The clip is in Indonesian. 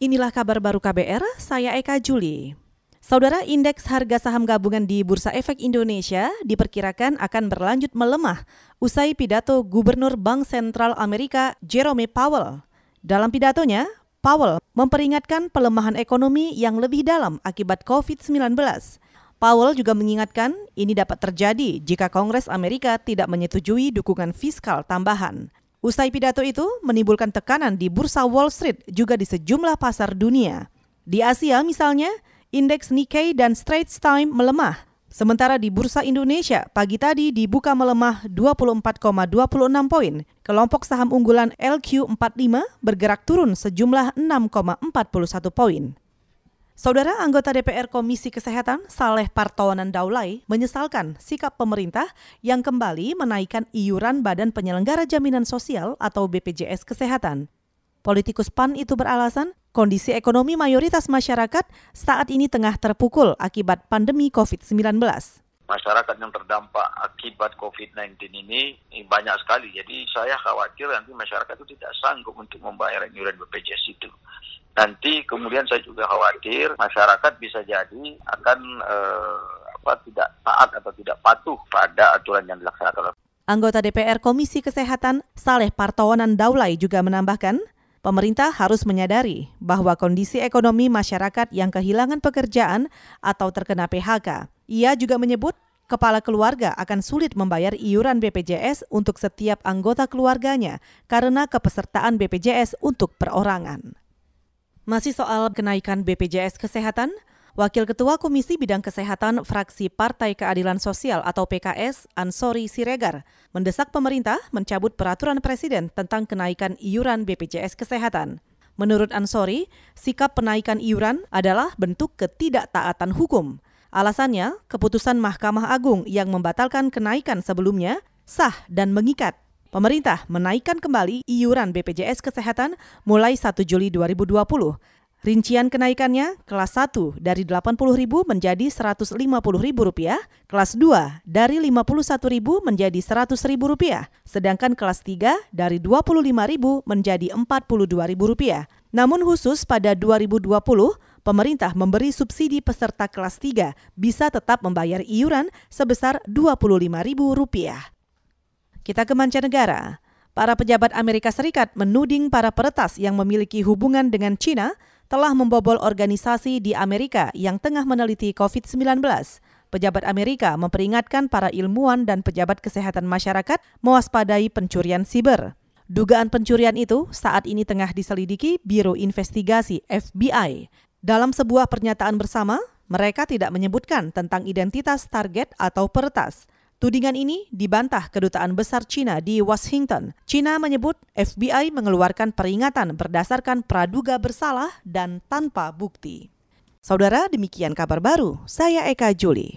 Inilah kabar baru KBR, saya Eka Juli. Saudara indeks harga saham gabungan di Bursa Efek Indonesia diperkirakan akan berlanjut melemah usai pidato Gubernur Bank Sentral Amerika Jerome Powell. Dalam pidatonya, Powell memperingatkan pelemahan ekonomi yang lebih dalam akibat COVID-19. Powell juga mengingatkan ini dapat terjadi jika Kongres Amerika tidak menyetujui dukungan fiskal tambahan. Usai pidato itu menimbulkan tekanan di bursa Wall Street juga di sejumlah pasar dunia. Di Asia misalnya, indeks Nikkei dan Straits Time melemah. Sementara di Bursa Indonesia, pagi tadi dibuka melemah 24,26 poin. Kelompok saham unggulan LQ45 bergerak turun sejumlah 6,41 poin. Saudara anggota DPR Komisi Kesehatan Saleh Partowanan Daulay menyesalkan sikap pemerintah yang kembali menaikkan iuran Badan Penyelenggara Jaminan Sosial atau BPJS Kesehatan. Politikus PAN itu beralasan kondisi ekonomi mayoritas masyarakat saat ini tengah terpukul akibat pandemi COVID-19 masyarakat yang terdampak akibat COVID-19 ini banyak sekali. Jadi saya khawatir nanti masyarakat itu tidak sanggup untuk membayar iuran BPJS itu nanti kemudian saya juga khawatir masyarakat bisa jadi akan eh, apa tidak taat atau tidak patuh pada aturan yang dilaksanakan. Anggota DPR Komisi Kesehatan Saleh Partowanan Daulay juga menambahkan, pemerintah harus menyadari bahwa kondisi ekonomi masyarakat yang kehilangan pekerjaan atau terkena PHK. Ia juga menyebut kepala keluarga akan sulit membayar iuran BPJS untuk setiap anggota keluarganya karena kepesertaan BPJS untuk perorangan. Masih soal kenaikan BPJS Kesehatan, Wakil Ketua Komisi Bidang Kesehatan Fraksi Partai Keadilan Sosial atau PKS, Ansori Siregar, mendesak pemerintah mencabut peraturan Presiden tentang kenaikan iuran BPJS Kesehatan. Menurut Ansori, sikap penaikan iuran adalah bentuk ketidaktaatan hukum. Alasannya, keputusan Mahkamah Agung yang membatalkan kenaikan sebelumnya sah dan mengikat. Pemerintah menaikkan kembali iuran BPJS Kesehatan mulai 1 Juli 2020. Rincian kenaikannya kelas 1 dari Rp80.000 menjadi Rp150.000, kelas 2 dari Rp51.000 menjadi Rp100.000, sedangkan kelas 3 dari Rp25.000 menjadi Rp42.000. Namun khusus pada 2020, pemerintah memberi subsidi peserta kelas 3 bisa tetap membayar iuran sebesar Rp25.000. Kita ke mancanegara. Para pejabat Amerika Serikat menuding para peretas yang memiliki hubungan dengan China telah membobol organisasi di Amerika yang tengah meneliti COVID-19. Pejabat Amerika memperingatkan para ilmuwan dan pejabat kesehatan masyarakat mewaspadai pencurian siber. Dugaan pencurian itu saat ini tengah diselidiki Biro Investigasi FBI. Dalam sebuah pernyataan bersama, mereka tidak menyebutkan tentang identitas target atau peretas. Tudingan ini dibantah Kedutaan Besar Cina di Washington. Cina menyebut FBI mengeluarkan peringatan berdasarkan praduga bersalah dan tanpa bukti. Saudara, demikian kabar baru. Saya Eka Juli.